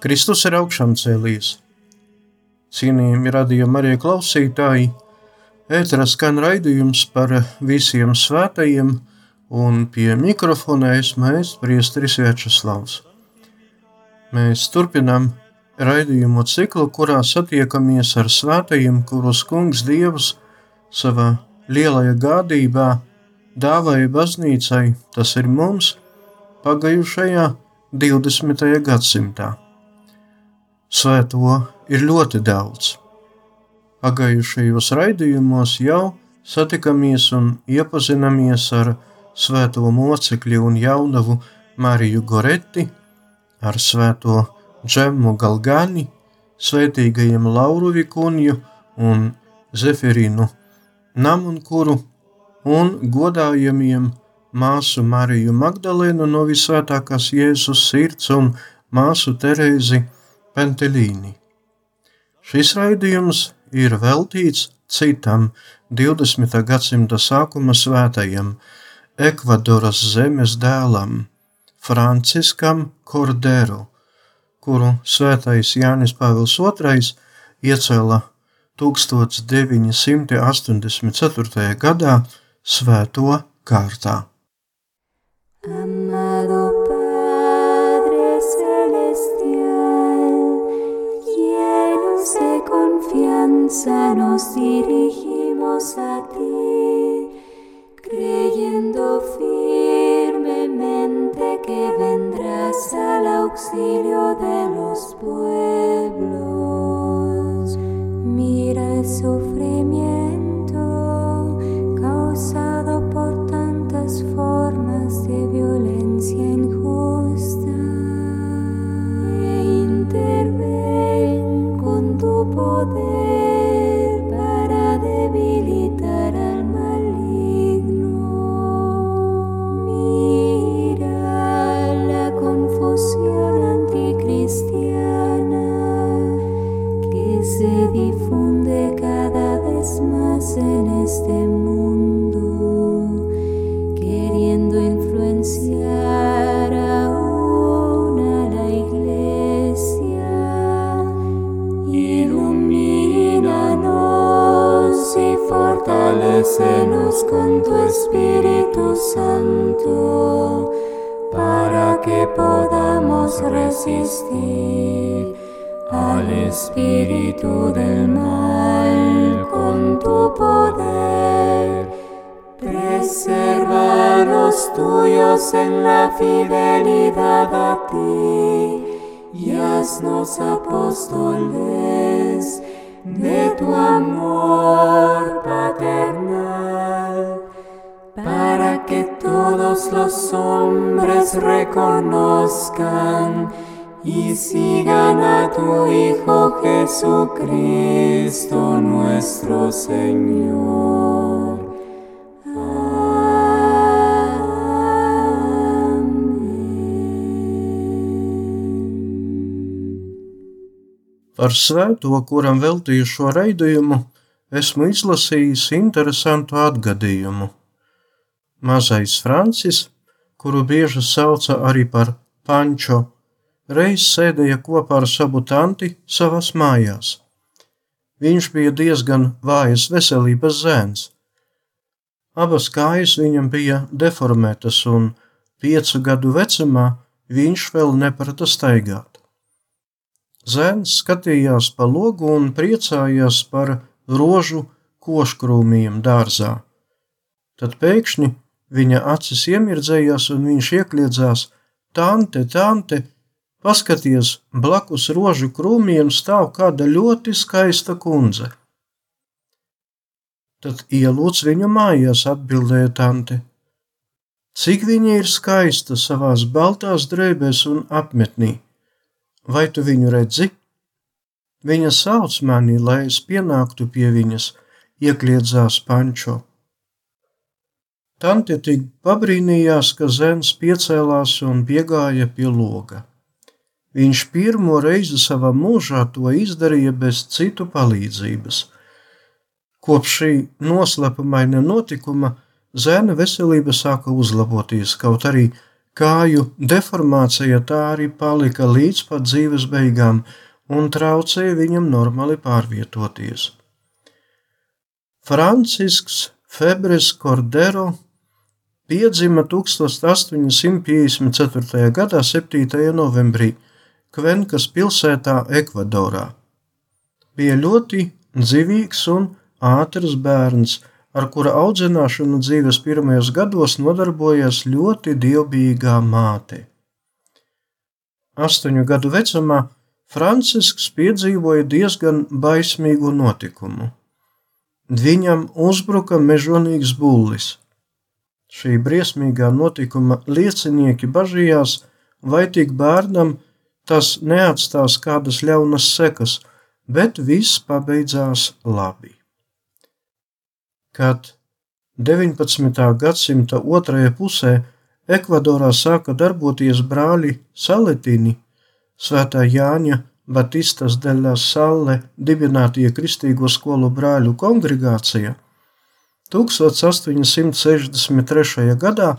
Kristus ir augšām cēlies. Cienījami radījumi arī klausītāji, ēterā skan raidījums par visiem svētajiem, un pie mikrofona esmu es, Priestris Večeslavs. Mēs turpinām raidījumu ciklu, kurā satiekamies ar svētajiem, kurus kungs Dievs savā lielajā gādībā dāvāja baznīcai, tas ir mums, pagājušajā 20. gadsimtā. Svēto ir ļoti daudz. Pagājušajos raidījumos jau satikamies un iepazināmies ar svēto mocekļu un jaunavu Mariju Goretti, ar svēto Džemu Galgani, svētīgajiem Lauru Vikunju un Zefirinu Namunkuru un godājamiem māsu Mariju Magdalēnu no visvētākās Jēzus sirds un māsu Terēzi Pentelīni. Šis raidījums ir veltīts citam 20. gadsimta sākuma svētajam Ekvadoras zemes dēlam, Franciskam Korderu, kuru svētais Jānis Pāvils II iecēla 1984. gadā svēto kārtā. Nos dirigimos a ti, creyendo firmemente que vendrás al auxilio de los pueblos. Mira el sufrimiento espíritu del mal con tu poder. Preserva los tuyos en la fidelidad a ti y haznos apóstoles de tu amor paternal para que todos los hombres reconozcan y sigan a tu Hijo Jesucristo nuestro Señor. Par svēto, kuram veltīju šo raidījumu, esmu izlasījis interesantu atgadījumu. Mazais Francis, kuru bieži sauca arī par Pančo, reiz sēdēja kopā ar savu tanti savās mājās. Viņš bija diezgan vājas veselības zēns. Abas kājas viņam bija deformētas, un piecu gadu vecumā viņš vēl neprata staigāt. Zēns skatījās pa logu un priecājās par rožu koškrūmiem dārzā. Tad pēkšņi viņa acis iemirdzējās un viņš iekļiedzās: Tante, tante, paskaties, blakus rožu krūmiem stāv kāda ļoti skaista kundze. Tad ielūdz viņu mājās, atbildēja tante. Cik viņa ir skaista savās baltās drēbēs un apmetnī! Vai tu viņu redzi? Viņa sauc mani, lai es pienāktu pie viņas, iekļiedzās Pančo. Tante tik pabrīnījās, ka zēns piecēlās un piegāja pie loga. Viņš pirmo reizi savā mūžā to izdarīja bez citu palīdzības. Kopš šī noslēpumaina notikuma zēna veselība sāka uzlaboties, kaut arī kāju deformācija tā arī palika līdz pat dzīves beigām un traucēja viņam normāli pārvietoties. Francisks Febres Cordero piedzima 1854. gadā 7. novembrī Kvenkas pilsētā Ekvadorā. Bija ļoti dzīvīgs un ātrs bērns, ar kura audzināšanu dzīves pirmajos gados nodarbojas ļoti dievbijīgā māte. Astoņu gadu vecumā Francisks piedzīvoja diezgan baismīgu notikumu. Viņam uzbruka mežonīgs bullis. Šī briesmīgā notikuma liecinieki bažījās, vai tik bērnam tas neatstās kādas ļaunas sekas, bet viss pabeidzās labi kad 19. gadsimta otrajā pusē Ekvadorā sāka darboties brāļi Saletini, Svētā Jāņa Batistas deļā Salle dibinātie kristīgo skolu brāļu kongregācija, 1863. gadā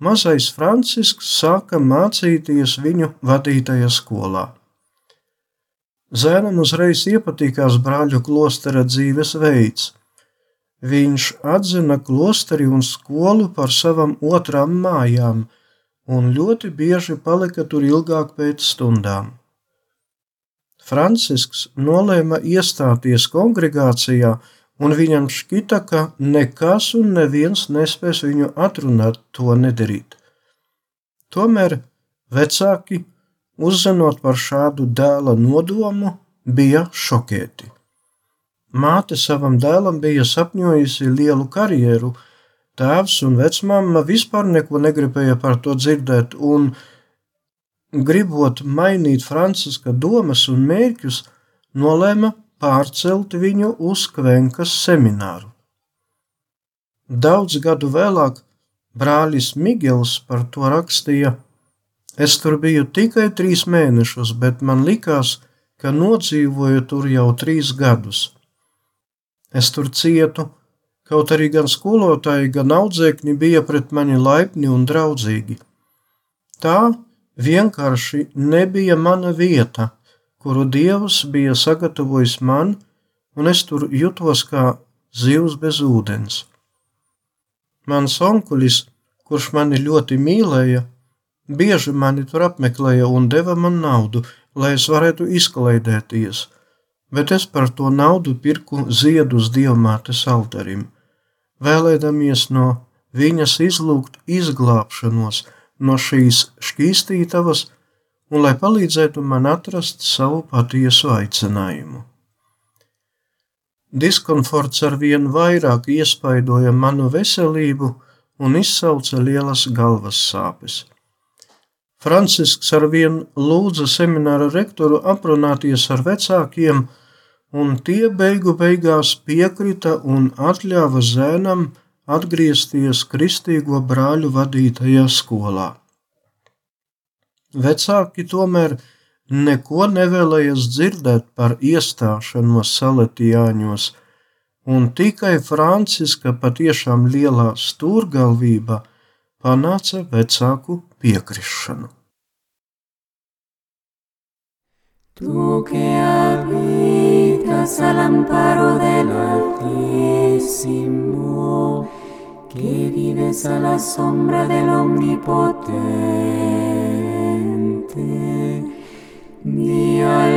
mazais Francisks sāka mācīties viņu vadītajā skolā. Zēnam uzreiz iepatikās brāļu klostera dzīves veids – Viņš atzina klosteri un skolu par savām otrām mājām un ļoti bieži palika tur ilgāk pēc stundām. Francisks nolēma iestāties kongregācijā, un viņam šķita, ka nekas un neviens nespēs viņu atrunāt to nedarīt. Tomēr vecāki, uzzinot par šādu dēla nodomu, bija šokēti. Māte savam dēlam bija sapņojusi lielu karjeru, tēvs un vecmāma vispār neko negribēja par to dzirdēt, un, gribot mainīt Franciska domas un mērķus, nolēma pārcelt viņu uz Kvenkas semināru. Daudz gadu vēlāk brālis Migels par to rakstīja: Es tur biju tikai trīs mēnešus, bet man likās, ka nodzīvoju tur jau trīs gadus. Es tur cietu, kaut arī gan skolotāji, gan audzēkņi bija pret mani laipni un draudzīgi. Tā vienkārši nebija mana vieta, kuru Dievs bija sagatavojis man, un es tur jutos kā zivs bez ūdens. Mans onkulis, kurš mani ļoti mīlēja, bieži mani tur apmeklēja un deva man naudu, lai es varētu izklaidēties – bet es par to naudu pirku ziedus dievmātes altarim, vēlēdamies no viņas izlūgt izglābšanos no šīs šķīstītavas un lai palīdzētu man atrast savu patiesu aicinājumu. Diskomforts ar vien vairāk iespaidoja manu veselību un izsauca lielas galvas sāpes. Francisks ar vien lūdza semināra rektoru aprunāties ar vecākiem, un tie beigu beigās piekrita un atļāva zēnam atgriezties kristīgo brāļu vadītajā skolā. Vecāki tomēr neko nevēlējas dzirdēt par iestāšanos saletijāņos, un tikai Franciska patiešām lielā stūrgalvība panāca vecāku piekrišanu. Tu que habitas al amparo del Altísimo, que vives a la sombra del Omnipotente,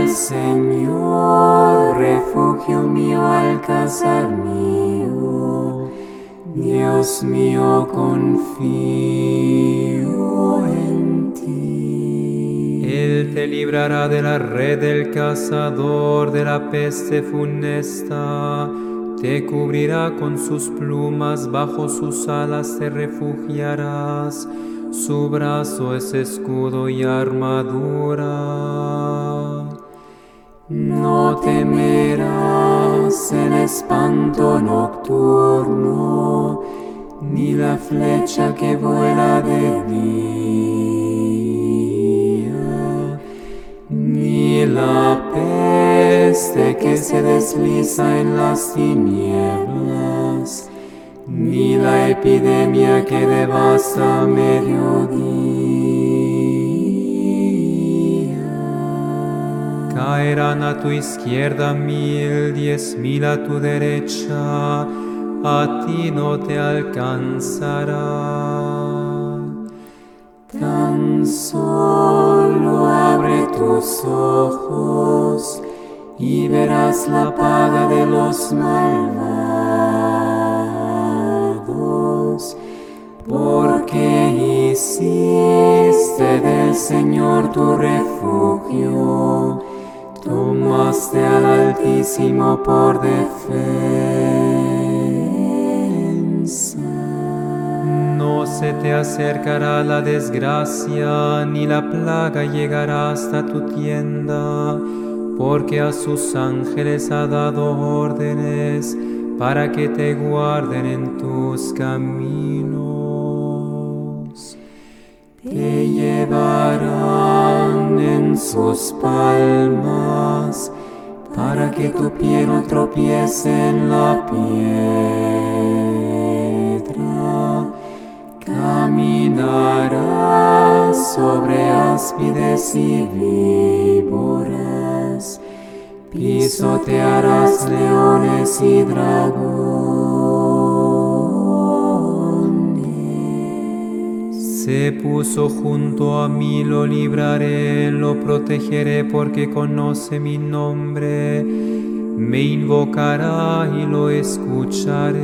Señor, refugio mío, alcázar mío. Dios mío, confío en ti. Él te librará de la red del cazador, de la peste funesta. Te cubrirá con sus plumas, bajo sus alas te refugiarás. Su brazo es escudo y armadura. No temerás el espanto nocturno, ni la flecha que vuela de día, ni la peste que se desliza en las tinieblas, ni la epidemia que devasta mediodía. Caerán a tu izquierda mil, diez mil a tu derecha, a ti no te alcanzará. Tan solo abre tus ojos y verás la paga de los malvados, porque hiciste del Señor tu refugio, tomaste al Altísimo por defensa. No se te acercará la desgracia, ni la plaga llegará hasta tu tienda, porque a sus ángeles ha dado órdenes para que te guarden en tus caminos. Sus palmas para que tu pie no tropiece en la piedra. Caminarás sobre áspides y víboras, pisotearás leones y dragones. Se puso junto a mí, lo libraré, lo protegeré porque conoce mi nombre. Me invocará y lo escucharé.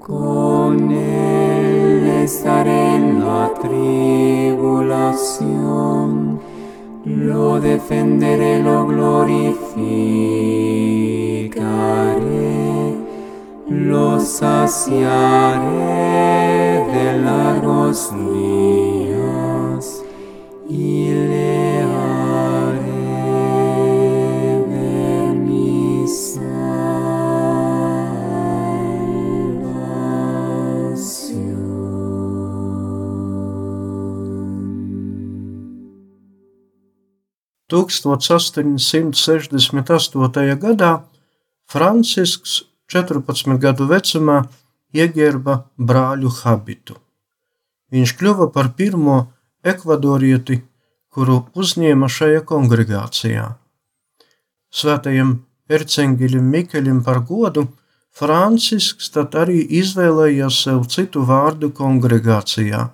Con él estaré en la tribulación, lo defenderé, lo glorificaré, lo saciaré de largos días y le haré ver mi salvación. 1868. gadā Francisks 14 gadu vecumā ieģērba brāļu habitu. Viņš kļuva par pirmo ekvadorieti, kuru uzņēma šajā kongregācijā. Svētajam Ercengiļam Mikeļam par godu Francisks tad arī izvēlējās sev citu vārdu kongregācijā.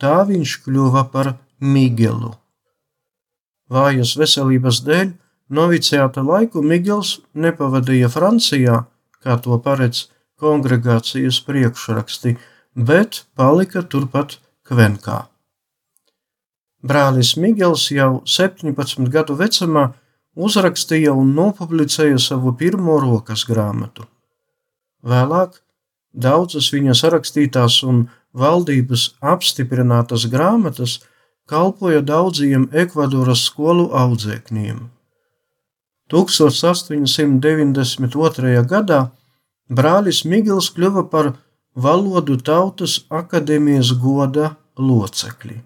Tā viņš kļuva par Migelu. Vājas veselības dēļ noviciāta laiku Migels nepavadīja Francijā, kā to paredz kongregācijas priekšraksti, bet palika turpat Kvenkā. Brālis Migels jau 17 gadu vecumā uzrakstīja un nopublicēja savu pirmo rokas grāmatu. Vēlāk daudzas viņa sarakstītās un valdības apstiprinātas grāmatas kalpoja daudziem Ekvadoras skolu audzēkņiem. 1892. gadā brālis Migls kļuva par Valodu tautas akadēmijas goda locekli.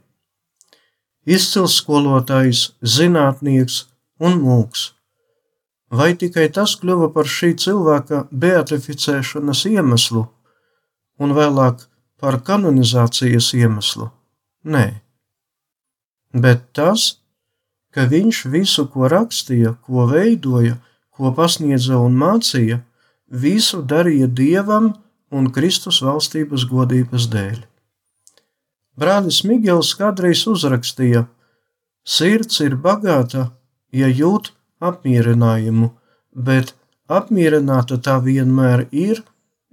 Izcils skolotājs, zinātnieks un mūks. Vai tikai tas kļuva par šī cilvēka beatificēšanas iemeslu un vēlāk par kanonizācijas iemeslu? Nē. Bet tas, ka viņš visu, ko rakstīja, ko veidoja, ko pasniedza un mācīja, visu darīja dievam un Kristus valstības godības dēļ. Brālis Migels kādreiz uzrakstīja: Sirds ir bagāta, ja jūt apmierinājumu, bet apmierināta tā vienmēr ir,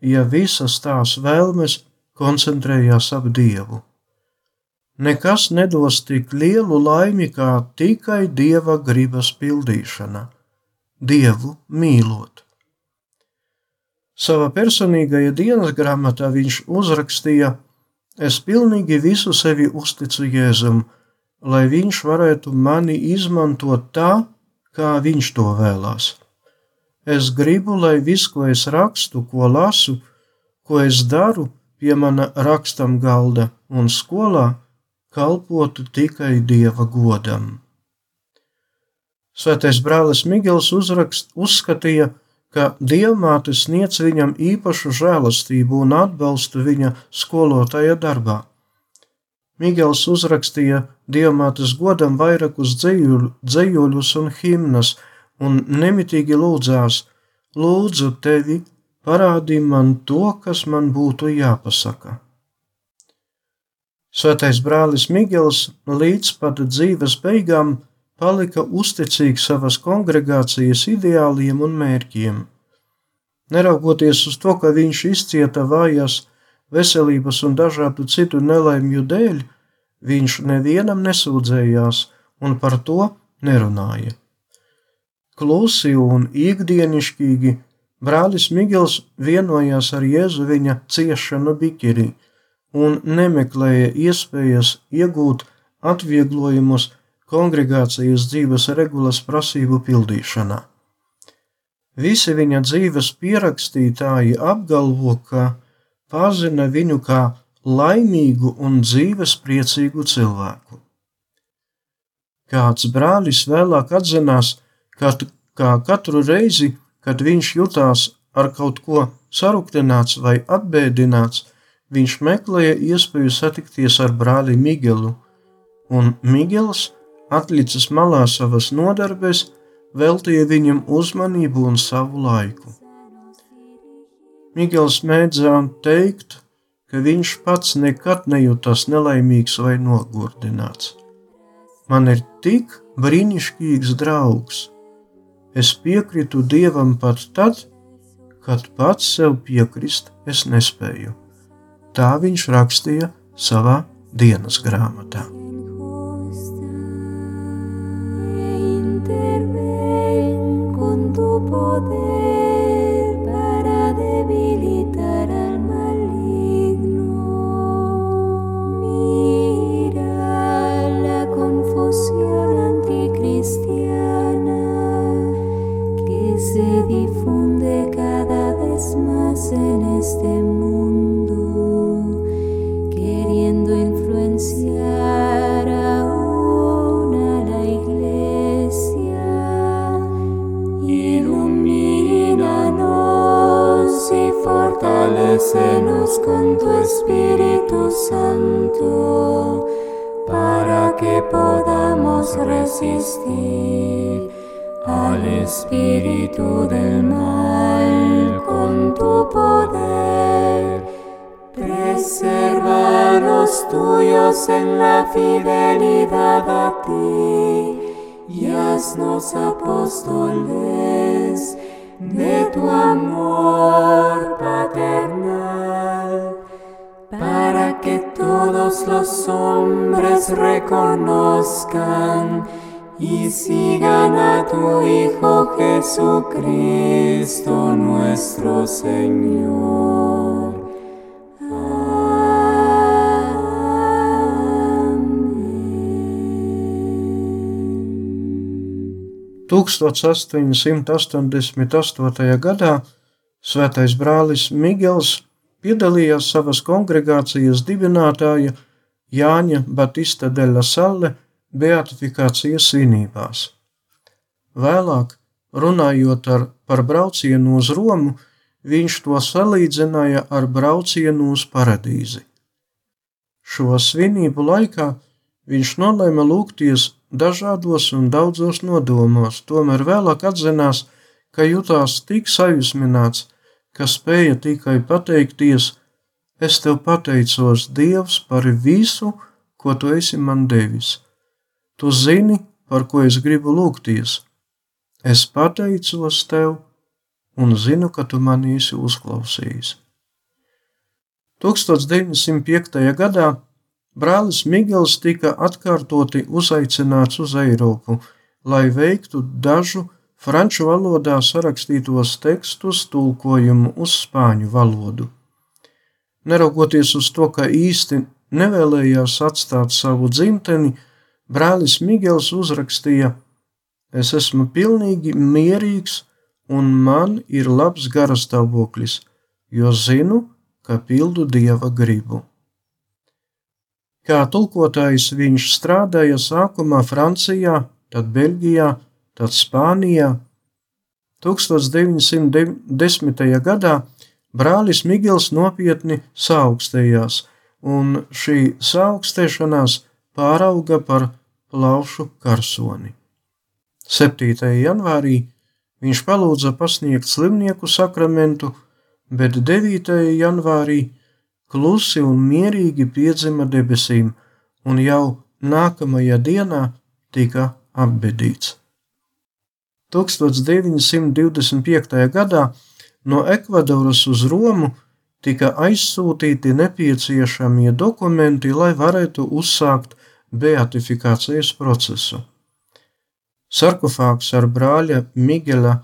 ja visas tās vēlmes koncentrējās ap Dievu. Nekas nedos tik lielu laimi kā tikai Dieva gribas pildīšana, Dievu mīlot. Savā personīgajā dienas grāmatā viņš uzrakstīja: Es pilnīgi visu sevi uzticu Jēzum, lai viņš varētu mani izmantot tā, kā viņš to vēlās. Es gribu, lai viss, ko es rakstu, ko lasu, ko es daru pie mana rakstam galda un skolā, kalpotu tikai Dieva godam. Svētais brālis Migels uzrakst, uzskatīja, ka Dievmāte sniedz viņam īpašu žēlastību un atbalstu viņa skolotāja darbā. Migels uzrakstīja Dievmātes godam vairākus dzējuļus un himnas, un nemitīgi lūdzās: Lūdzu, tevi, parādi man to, kas man būtu jāpasaka. Svētais brālis Migels līdz pat dzīves beigām palika uzticīgs savas kongregācijas ideāliem un mērķiem. Neraugoties uz to, ka viņš izcieta vājas veselības un dažādu citu nelaimju dēļ, viņš nevienam nesūdzējās un par to nerunāja. Klusi un ikdienišķīgi brālis Migels vienojās ar Jēzu viņa ciešanu bikiri un nemeklēja iespējas iegūt atvieglojumus kongregācijas dzīves regulas prasību pildīšanā. Visi viņa dzīves pierakstītāji apgalvo, ka pazina viņu kā laimīgu un dzīves priecīgu cilvēku. Kāds brālis vēlāk atzinās, Kad, kā katru reizi, kad viņš jutās ar kaut ko saruktināts vai apbēdināts, viņš meklēja iespēju satikties ar brāli Migelu, un Migels, atlicis malā savas nodarbes, veltīja viņam uzmanību un savu laiku. Migels mēdzināja teikt, ka viņš pats nekad nejūtas nelaimīgs vai nogurdināts. Man ir tik brīnišķīgs draugs, Es piekritu Dievam pat tad, kad pats sev piekrist es nespēju. Tā viņš rakstīja savā dienas grāmatā. there. Al Espíritu del mal con tu poder. Preserva los tuyos en la fidelidad a ti y haznos apóstoles de tu amor paternal, para que todos los hombres reconozcan y sigan a tu Hijo Jesucristo nuestro Señor. 1888. gadā svētais brālis Migels piedalījās savas kongregācijas dibinātāja Jāņa Batista de la Salle beatifikācijas svinībās. Vēlāk, runājot ar, par braucienu uz Romu, viņš to salīdzināja ar braucienu uz paradīzi. Šo svinību laikā viņš nolēma lūgties dažādos un daudzos nodomos, tomēr vēlāk atzinās, ka jutās tik sajūsmināts, ka spēja tikai pateikties: Es tev pateicos, Dievs, par visu, ko tu esi man devis. Tu zini, par ko es gribu lūgties. Es pateicos tev un zinu, ka tu mani esi uzklausījis. 1905. gadā brālis Migels tika atkārtoti uzaicināts uz Eiropu, lai veiktu dažu franču valodā sarakstītos tekstus tulkojumu uz spāņu valodu. Neraugoties uz to, ka īsti nevēlējās atstāt savu dzimteni, brālis Migels uzrakstīja: Es esmu pilnīgi mierīgs un man ir labs garastāvoklis, jo zinu, ka pildu dieva gribu. Kā tulkotājs viņš strādāja sākumā Francijā, tad Beļģijā, tad Spānijā. 1910. gadā brālis Migels nopietni saaugstējās, un šī saaugstēšanās pārauga par plaušu karsoni. 7. janvārī viņš palūdza pasniegt slimnieku sakramentu, bet 9. janvārī klusi un mierīgi piedzima debesīm, un jau nākamajā dienā tika apbedīts. 1925. gadā no Ekvadoras uz Romu tika aizsūtīti nepieciešamie dokumenti, lai varētu uzsākt beatifikācijas procesu. Sarkofāgs ar brāļa Migela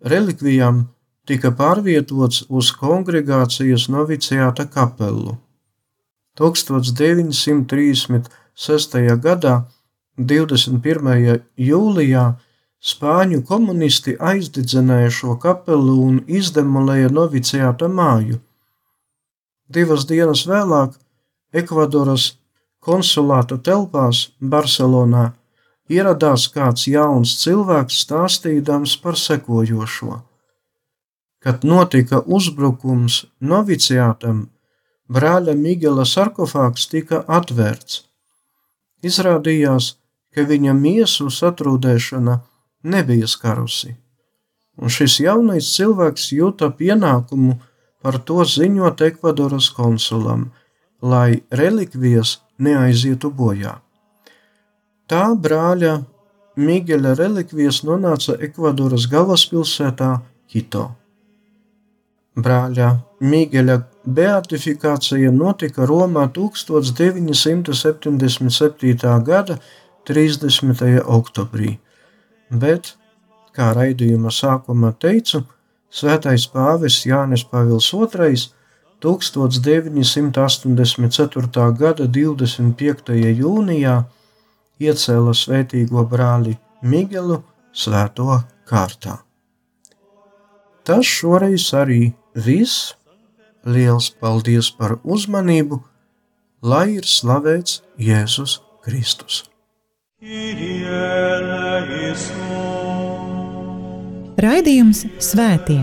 relikvijām tika pārvietots uz kongregācijas noviciāta kapelu. 1936. gadā, 21. jūlijā, spāņu komunisti aizdedzināja šo kapelu un izdemolēja noviciāta māju. Divas dienas vēlāk Ekvadoras konsulāta telpās Barcelonā ieradās kāds jauns cilvēks stāstīdams par sekojošo. Kad notika uzbrukums noviciātam, brāļa Migela sarkofāgs tika atvērts. Izrādījās, ka viņa miesu satrūdēšana nebija skarusi, un šis jaunais cilvēks jūta pienākumu par to ziņot Ekvadoras konsulam, lai relikvijas neaizietu bojā. Tā brāļa Migueļa relikvijas nonāca Ekvadoras galvaspilsētā Kito. Brāļa Migueļa beatifikācija notika Romā 1977. gada 30. oktobrī, bet, kā raidījuma sākumā teicu, Svētais pāvis Jānis Pāvils II 1984. gada 25. jūnijā iecēla svētīgo brāli Migelu svēto kārtā. Tas šoreiz arī viss. Liels paldies par uzmanību, lai ir slavēts Jēzus Kristus. Raidījums Svētie.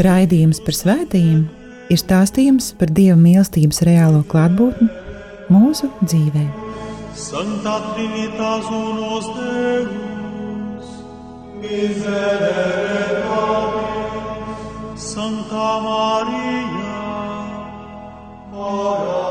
Raidījums par svētījumiem ir stāstījums par Dieva mīlestības reālo klātbūtni mūsu dzīvē. Santa Trinitas unos Deus, miserere Santa Maria, Ora